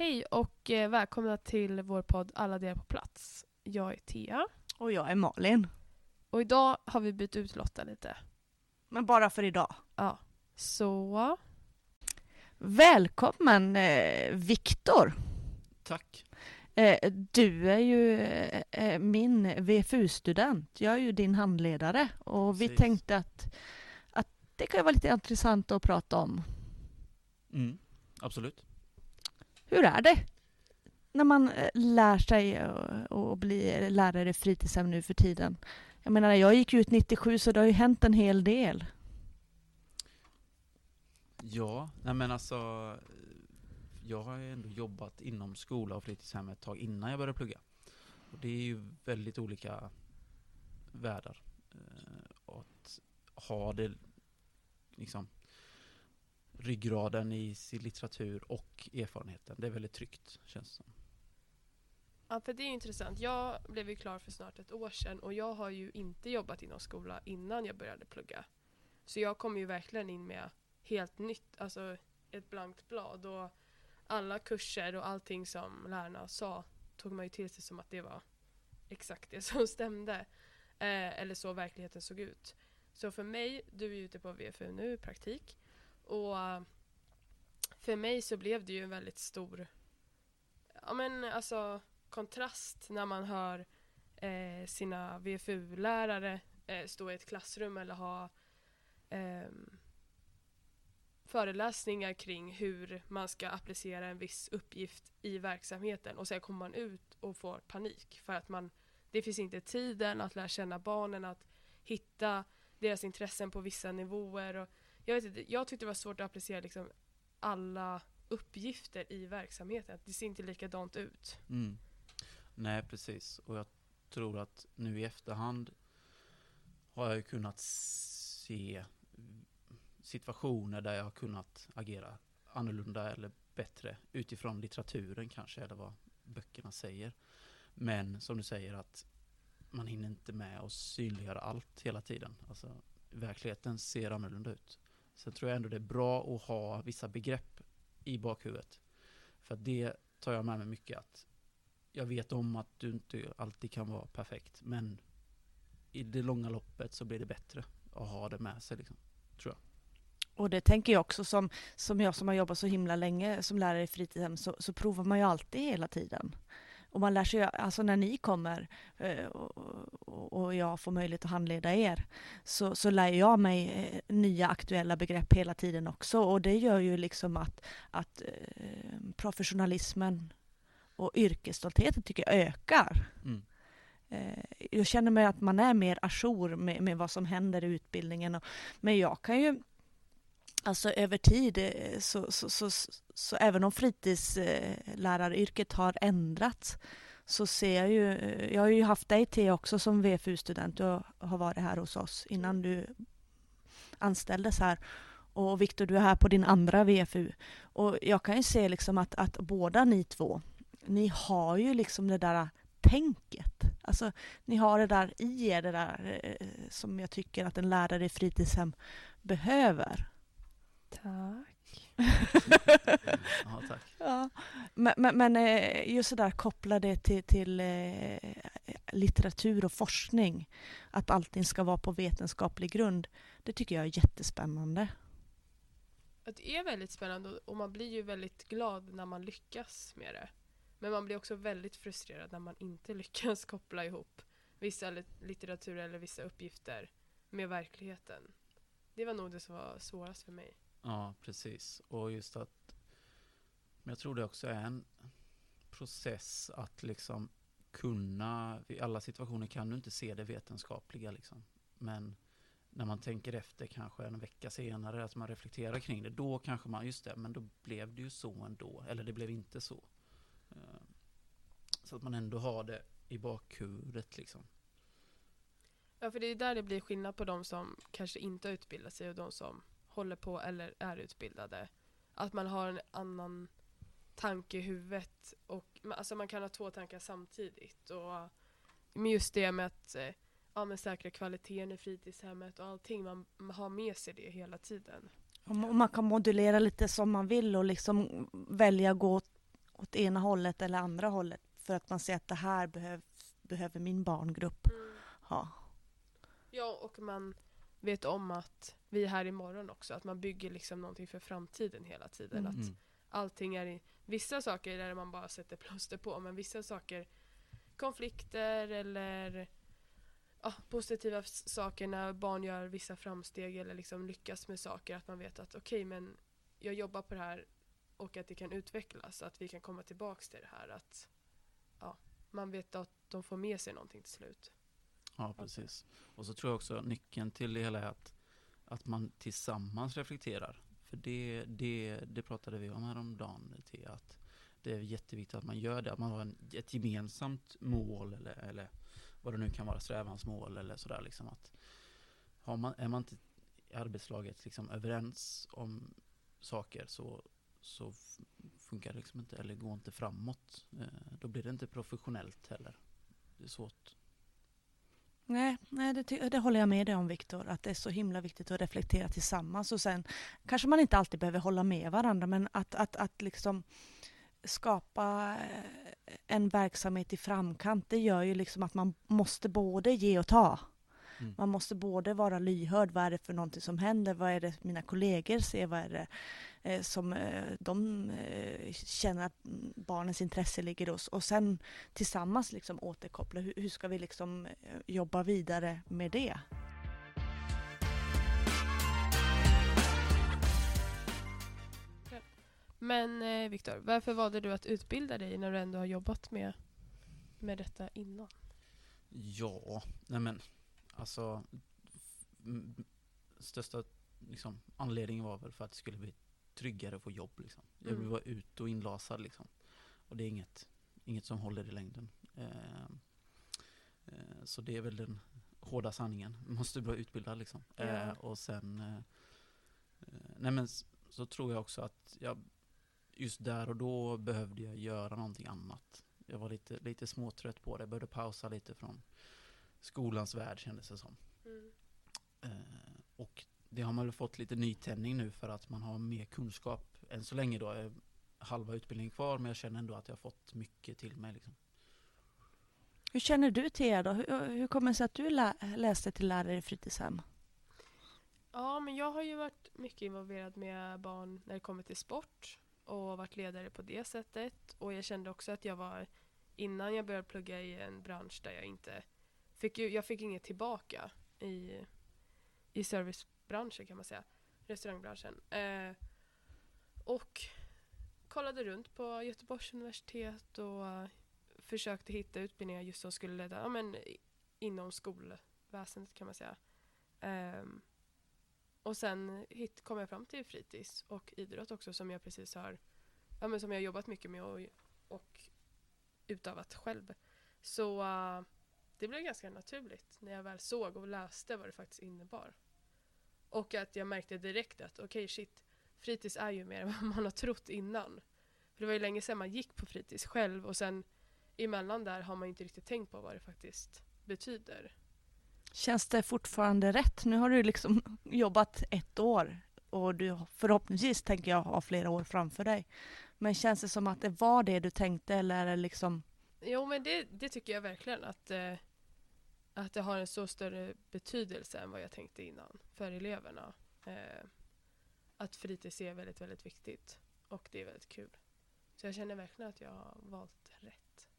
Hej och eh, välkomna till vår podd Alla delar på plats. Jag är Thea Och jag är Malin. och idag har vi bytt ut Lotta lite. Men bara för idag. Ja, så Välkommen eh, Viktor. Tack. Eh, du är ju eh, min VFU-student. Jag är ju din handledare. Och vi Precis. tänkte att, att det kan vara lite intressant att prata om. Mm, absolut. Hur är det när man eh, lär sig och, och blir lärare i fritidshem nu för tiden? Jag menar, jag gick ut 97 så det har ju hänt en hel del. Ja, nej men alltså jag har ju ändå jobbat inom skola och fritidshem ett tag innan jag började plugga. Och det är ju väldigt olika världar. Eh, att ha det liksom ryggraden i sin litteratur och erfarenheten, det är väldigt tryggt känns det som. Ja, för det är ju intressant. Jag blev ju klar för snart ett år sedan och jag har ju inte jobbat inom skola innan jag började plugga. Så jag kom ju verkligen in med helt nytt, alltså ett blankt blad och alla kurser och allting som lärarna sa tog man ju till sig som att det var exakt det som stämde. Eh, eller så verkligheten såg ut. Så för mig, du är ju ute på VFU nu, praktik. Och för mig så blev det ju en väldigt stor, ja men alltså kontrast när man hör eh, sina VFU-lärare eh, stå i ett klassrum eller ha eh, föreläsningar kring hur man ska applicera en viss uppgift i verksamheten och sen kommer man ut och får panik för att man det finns inte tiden att lära känna barnen, att hitta deras intressen på vissa nivåer. Och jag, vet inte, jag tyckte det var svårt att applicera liksom alla uppgifter i verksamheten. Det ser inte likadant ut. Mm. Nej, precis. Och jag tror att nu i efterhand har jag kunnat se situationer där jag har kunnat agera annorlunda eller bättre utifrån litteraturen kanske, eller vad böckerna säger. Men som du säger att man hinner inte med att synliggöra allt hela tiden. Alltså, verkligheten ser annorlunda ut. Sen tror jag ändå det är bra att ha vissa begrepp i bakhuvudet. För det tar jag med mig mycket att jag vet om att du inte alltid kan vara perfekt, men i det långa loppet så blir det bättre att ha det med sig. Liksom. Och det tänker jag också som, som jag som har jobbat så himla länge som lärare i fritidshem så, så provar man ju alltid hela tiden. Och man lär sig, alltså när ni kommer eh, och, jag får möjlighet att handleda er så, så lär jag mig eh, nya aktuella begrepp hela tiden också och det gör ju liksom att, att eh, professionalismen och yrkesstoltheten tycker jag ökar. Mm. Jag känner mig att man är mer ajour med, med vad som händer i utbildningen. Och, men jag kan ju, alltså över tid, så, så, så, så, så även om fritidsläraryrket har ändrats så ser jag ju, eh, jag har ju haft dig till också som VFU-student, du har varit här hos oss innan du anställdes här. Och Viktor, du är här på din andra VFU. Och jag kan ju se liksom att, att båda ni två, ni har ju liksom det där tänket. Alltså, ni har det där i er, det där eh, som jag tycker att en lärare i fritidshem behöver. Tack. Ja, tack. Ja. Men, men, men eh, just det där koppla det till, till eh, litteratur och forskning. Att allting ska vara på vetenskaplig grund. Det tycker jag är jättespännande. Det är väldigt spännande och- man blir ju väldigt glad när man lyckas med det. Men man blir också väldigt frustrerad när man inte lyckas koppla ihop vissa lit- litteratur eller vissa uppgifter med verkligheten. Det var nog det som var svårast för mig. Ja, precis. Och just att men jag tror det också är en process att liksom kunna, i alla situationer kan du inte se det vetenskapliga liksom. Men när man tänker efter kanske en vecka senare, att man reflekterar kring det, då kanske man, just det, men då blev det ju så ändå, eller det blev inte så. Eh, så att man ändå har det i bakhuvudet liksom. Ja, för det är där det blir skillnad på de som kanske inte har utbildat sig och de som håller på eller är utbildade. Att man har en annan tanke i huvudet och alltså man kan ha två tankar samtidigt. Och men just det med att eh, ja, men säkra kvaliteten i fritidshemmet och allting, man, man har med sig det hela tiden. Och ma- man kan modulera lite som man vill och liksom välja gå åt, åt ena hållet eller andra hållet för att man ser att det här behöv, behöver min barngrupp Mm. ha. Ja, och man vet om att vi är här imorgon också. Att man bygger liksom någonting för framtiden hela tiden. Mm. Att Mm. allting är i, vissa saker där man bara sätter plåster på, men vissa saker, konflikter eller ja, positiva saker när barn gör vissa framsteg eller liksom lyckas med saker, att man vet att okej, men jag jobbar på det här och att det kan utvecklas, att vi kan komma tillbaks till det här. Att ja, man vet att de får med sig någonting till slut. Ja, precis. Och så tror jag också nyckeln till det hela är att, att man tillsammans reflekterar. För det, det, det pratade vi om häromdagen, till att det är jätteviktigt att man gör det, att man har en, ett gemensamt mål eller, eller vad det nu kan vara, strävansmål eller sådär liksom att har man, är man inte i arbetslaget liksom överens om saker så, så funkar det liksom inte eller går inte framåt. Eh, då blir det inte professionellt heller. Det är svårt Nej, nej det, det håller jag med dig om Viktor, att det är så himla viktigt att reflektera tillsammans och sen kanske man inte alltid behöver hålla med varandra men att, att, att liksom skapa eh, en verksamhet i framkant det gör ju liksom att man måste både ge och ta. Mm. Man måste både vara lyhörd, vad är det för någonting som händer, vad är det mina kollegor ser, vad är det eh, som eh, de eh, känner att barnens intresse ligger hos och sen tillsammans liksom återkoppla, hur, hur ska vi liksom eh, jobba vidare med det? Men eh, Viktor, varför valde du att utbilda dig när du ändå har jobbat med, med detta innan? Ja, nej men alltså största liksom, anledningen var väl för att det skulle bli tryggare att få jobb liksom. Jag vill Mm. vara ute och inlasad liksom. Och det är inget, inget som håller i längden. Eh, eh, så det är väl den hårda sanningen. Måste vara utbildad liksom. Eh, och sen eh, eh, nej men så tror jag också att jag just där och då behövde jag göra någonting annat. Jag var lite, lite småtrött på det, behövde pausa lite från skolans värld kändes det som. Mm. Eh, och det har man väl fått lite nytändning nu för att man har mer kunskap. Än så länge då är halva utbildningen kvar men jag känner ändå att jag har fått mycket till mig. Liksom. Hur känner du Thea då? Hur, hur kommer det sig att du lä- läste till lärare i fritidshem? Ja, men jag har ju varit mycket involverad med barn när det kommer till sport och varit ledare på det sättet. Och jag kände också att jag var, innan jag började plugga i en bransch där jag inte fick, ju, jag fick inget tillbaka i, i servicebranschen kan man säga, restaurangbranschen. Eh, och kollade runt på Göteborgs universitet och eh, försökte hitta utbildningar just som skulle leda, ja men inom skolväsendet kan man säga. Um, och sen hit kom jag fram till fritids och idrott också som jag precis har, ja men som jag jobbat mycket med och, och utövat själv. Så uh, det blev ganska naturligt när jag väl såg och läste vad det faktiskt innebar. Och att jag märkte direkt att okej shit, fritids är ju mer än vad man har trott innan. För det var ju länge sedan man gick på fritids själv och sen emellan där har man inte riktigt tänkt på vad det faktiskt betyder. Känns det fortfarande rätt? Nu har du liksom jobbat ett år och du förhoppningsvis tänker jag ha flera år framför dig. Men känns det som att det var det du tänkte eller är det liksom Jo men det, det tycker jag verkligen att, eh, att det har en så större betydelse än vad jag tänkte innan för eleverna. Eh, att fritids är väldigt, väldigt viktigt och det är väldigt kul. Så jag känner verkligen att jag har valt rätt.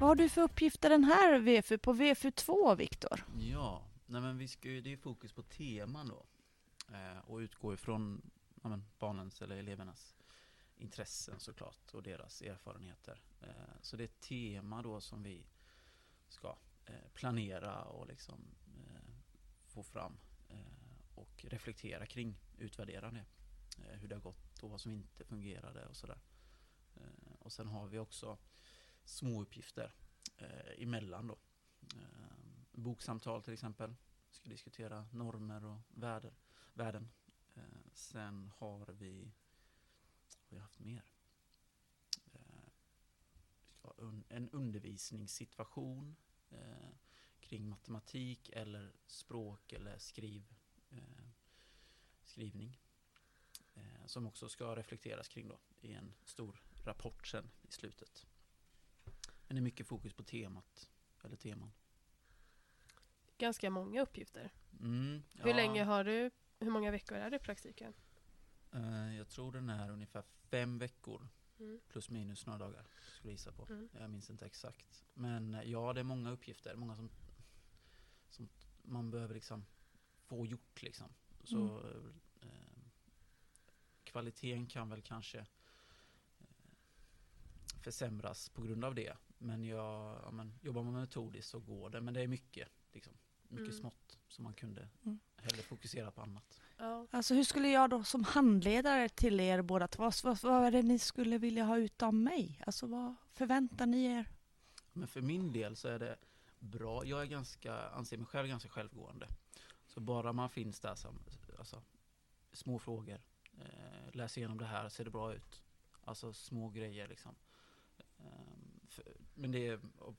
Vad har du för uppgifter den här VFU på VFU2 Viktor? Ja, nej men vi ska ju, det är fokus på teman då. Eh, och utgå ifrån ja men, barnens eller elevernas intressen såklart och deras erfarenheter. Eh, så det är ett tema då som vi ska eh, planera och liksom eh, få fram och reflektera kring, utvärdera det. Hur det har gått och vad som inte fungerade och sådär. Och sen har vi också små uppgifter emellan då. Boksamtal till exempel. Vi ska diskutera normer och värden. sen har vi, har vi haft mer? Eh, en undervisningssituation eh, kring matematik eller språk eller skriv, eh, skrivning. Eh, som också ska reflekteras kring då i en stor rapport sen i slutet. Men det är mycket fokus på temat, eller teman. Ganska många uppgifter. Mm, Hur ja, länge har du, hur många veckor är det i praktiken? Eh, jag tror den är ungefär fem veckor Mm. plus minus några dagar. Skulle jag gissa på. Mm. Jag minns inte exakt. Men eh, ja, det är många uppgifter. Många som, som man behöver liksom få gjort liksom. Så eh, kvaliteten kan väl kanske eh, försämras på grund av det. Men, jag, ja, men jobbar man metodiskt så går det. Men det är mycket, liksom, mycket Mm. smått som man kunde Mm. hellre fokusera på annat. Ja. Alltså hur skulle jag då som handledare till er båda två, vad, vad, vad är det ni skulle vilja ha ut av mig? Alltså vad förväntar ni er? Men för min del så är det bra. Jag är ganska, anser mig själv ganska självgående. Så bara man finns där som, alltså, små frågor. Eh, läs igenom det här, ser det bra ut? Alltså små grejer liksom. Ehm, för, men det är av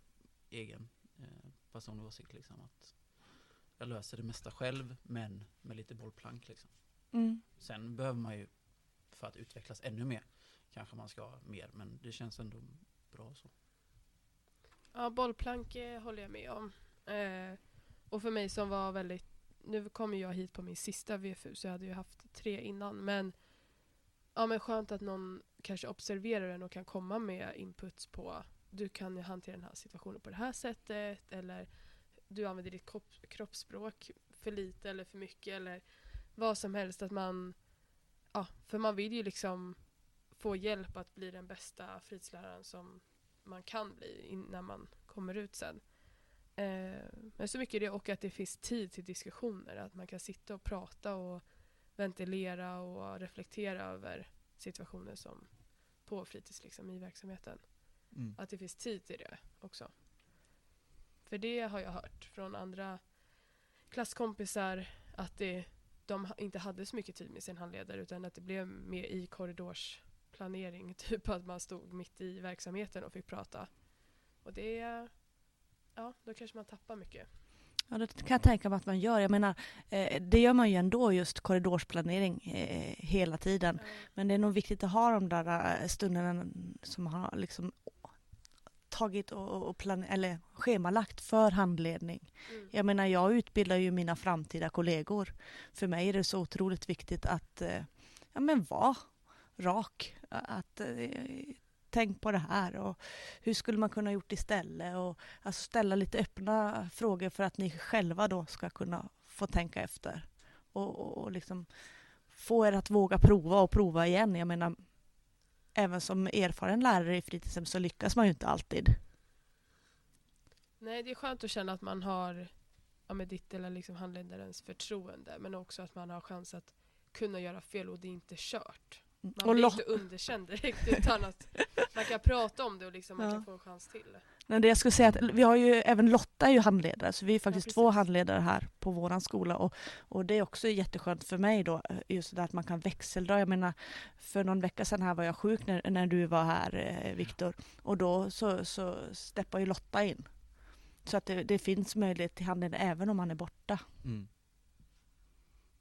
egen eh, personlig åsikt liksom att jag löser det mesta själv men med lite bollplank liksom. Mm. Sen behöver man ju för att utvecklas ännu mer kanske man ska ha mer men det känns ändå bra så. Ja, bollplank eh, håller jag med om. Eh, och för mig som var väldigt... Nu kommer jag hit på min sista VFU så jag hade ju haft tre innan. Men, ja, men skönt att någon kanske observerar den och kan komma med inputs på du kan ju hantera den här situationen på det här sättet eller du använder ditt kropp, kroppsspråk för lite eller för mycket eller vad som helst. att man ja, För man vill ju liksom få hjälp att bli den bästa fritidsläraren som man kan bli in- när man kommer ut sen. Eh, men så mycket det och att det finns tid till diskussioner. Att man kan sitta och prata och ventilera och reflektera över situationer som på fritids liksom, i verksamheten. Att det finns tid till det också. För det har jag hört från andra klasskompisar att det, de inte hade så mycket tid med sin handledare utan att det blev mer i korridorsplanering. Typ att man stod mitt i verksamheten och fick prata. Och det, ja, då kanske man tappar mycket. Ja, det kan jag tänka mig att man gör. Jag menar, eh, det gör man ju ändå just korridorsplanering eh, hela tiden. Men det är nog viktigt att ha de där eh, stunderna som man har liksom tagit och, och plan- eller schemalagt för handledning. Mm. Jag menar, jag utbildar ju mina framtida kollegor. För mig är det så otroligt viktigt att eh, ja, men vara rak. Att eh, tänk på det här och hur skulle man kunna gjort istället? Och alltså ställa lite öppna frågor för att ni själva då ska kunna få tänka efter. Och, och, och liksom få er att våga prova och prova igen. Jag menar, även som erfaren lärare i fritidshem så lyckas man ju inte alltid. Nej, det är skönt att känna att man har ja, med ditt eller liksom handledarens förtroende men också att man har chans att kunna göra fel och det är inte kört. Man Och blir inte underkänd direkt utan att man kan prata om det och liksom man Ja. kan få en chans till. Men det jag skulle säga att vi har ju, även Lotta är ju handledare, så vi är faktiskt precis. två handledare här på våran skola. Och, och det är också jätteskönt för mig då, eh, just det där att man kan växeldra. Jag menar, för någon vecka sedan här var jag sjuk när, när du var här, eh, Viktor. Och då så, så steppar ju Lotta in. Så att det, det finns möjlighet till handledning även om man är borta. Mm.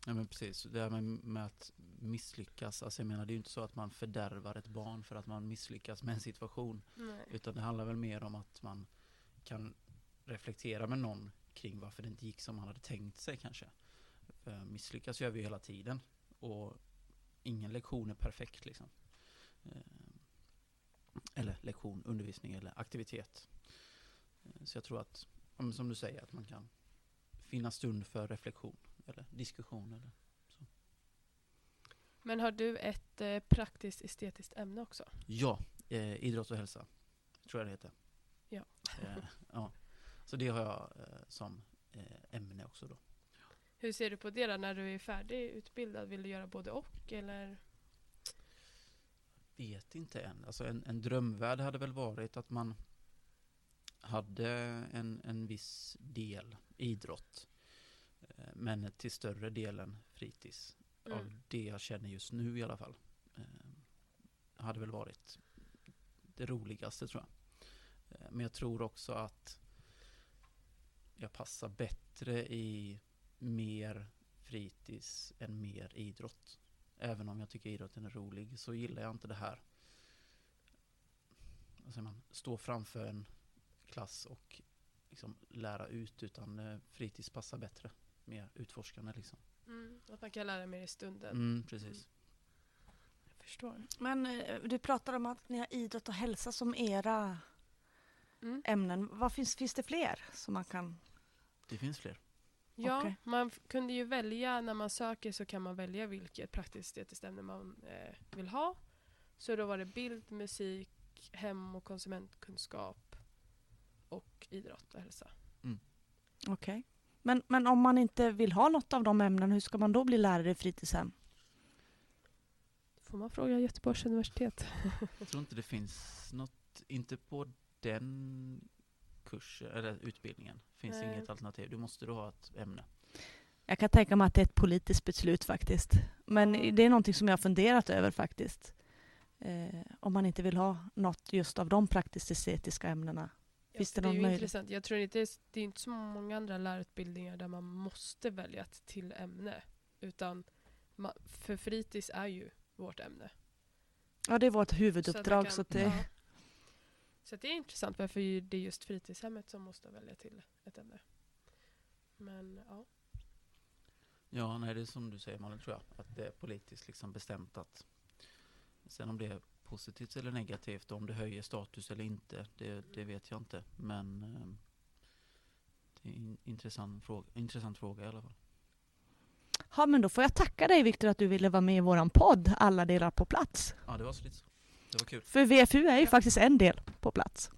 Ja men precis, det här med, med att misslyckas, alltså jag menar det är ju inte så att man fördärvar ett barn för att man misslyckas med en situation. Nej. Utan det handlar väl mer om att man kan reflektera med någon kring varför det inte gick som man hade tänkt sig kanske. För misslyckas gör vi ju hela tiden. Och ingen lektion är perfekt liksom. Eh, Eller lektion, undervisning eller aktivitet. Eh, Så jag tror att, som du säger, att man kan finna stund för reflektion eller diskussion. Eller. Men har du ett eh, praktiskt estetiskt ämne också? Ja, eh, idrott och hälsa tror jag det heter. Ja. Eh, ja. Så det har jag eh, som eh, ämne också då. Hur ser du på det då när du är färdigutbildad? Vill du göra både och eller? Vet inte än. Alltså en, en drömvärld hade väl varit att man hade en, en viss del idrott. Eh, men till större delen fritids. Mm. Av det jag känner just nu i alla fall. Eh, hade väl varit det roligaste tror jag. Eh, men jag tror också att jag passar bättre i mer fritids än mer idrott. Även om jag tycker idrotten är rolig så gillar jag inte det här. Säger man? Stå framför en klass och liksom lära ut utan fritids passar bättre. Mer utforskande liksom. Mm. Att man kan lära mer i stunden. Mm, precis. Jag förstår. Men eh, du pratar om att ni har idrott och hälsa som era Mm. ämnen. Vad finns, finns det fler som man kan... Det finns fler. Ja, Okej. man kunde ju välja, när man söker så kan man välja vilket praktiskt estetiskt ämne man eh, vill ha. Så då var det bild, musik, hem och konsumentkunskap och idrott och hälsa. Okej. Men, men om man inte vill ha något av de ämnena, hur ska man då bli lärare i fritidshem? får man fråga Göteborgs universitet. Jag tror inte det finns något, inte på den kursen, eller utbildningen. Finns Nej. inget alternativ. Du måste då ha ett ämne. Jag kan tänka mig att det är ett politiskt beslut faktiskt. Men det är någonting som jag har funderat över faktiskt. Eh, om man inte vill ha något just av de praktiskt estetiska ämnena. Finns det det är någon ju intressant. Jag tror inte, det är inte så många andra lärarutbildningar där man måste välja ett till ämne. Utan ma- för fritids är ju vårt ämne. Ja, det är vårt Så man huvuduppdrag. kan- Så att det, ja. Så att det är intressant varför det är just fritidshemmet som måste välja till ett ämne. Men ja. Ja, nej, det är som du säger Malin, tror jag. Att det är politiskt liksom bestämt att sen om det positivt eller negativt om det höjer status eller inte, det, det vet jag inte. Men eh, det är en intressant fråga, intressant fråga i alla fall. ja, men då får jag tacka dig Viktor att du ville vara med i våran podd Alla delar på plats. Ja, det var så lite så. Det var kul. För VFU är ju Ja. faktiskt en del på plats.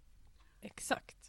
Exakt.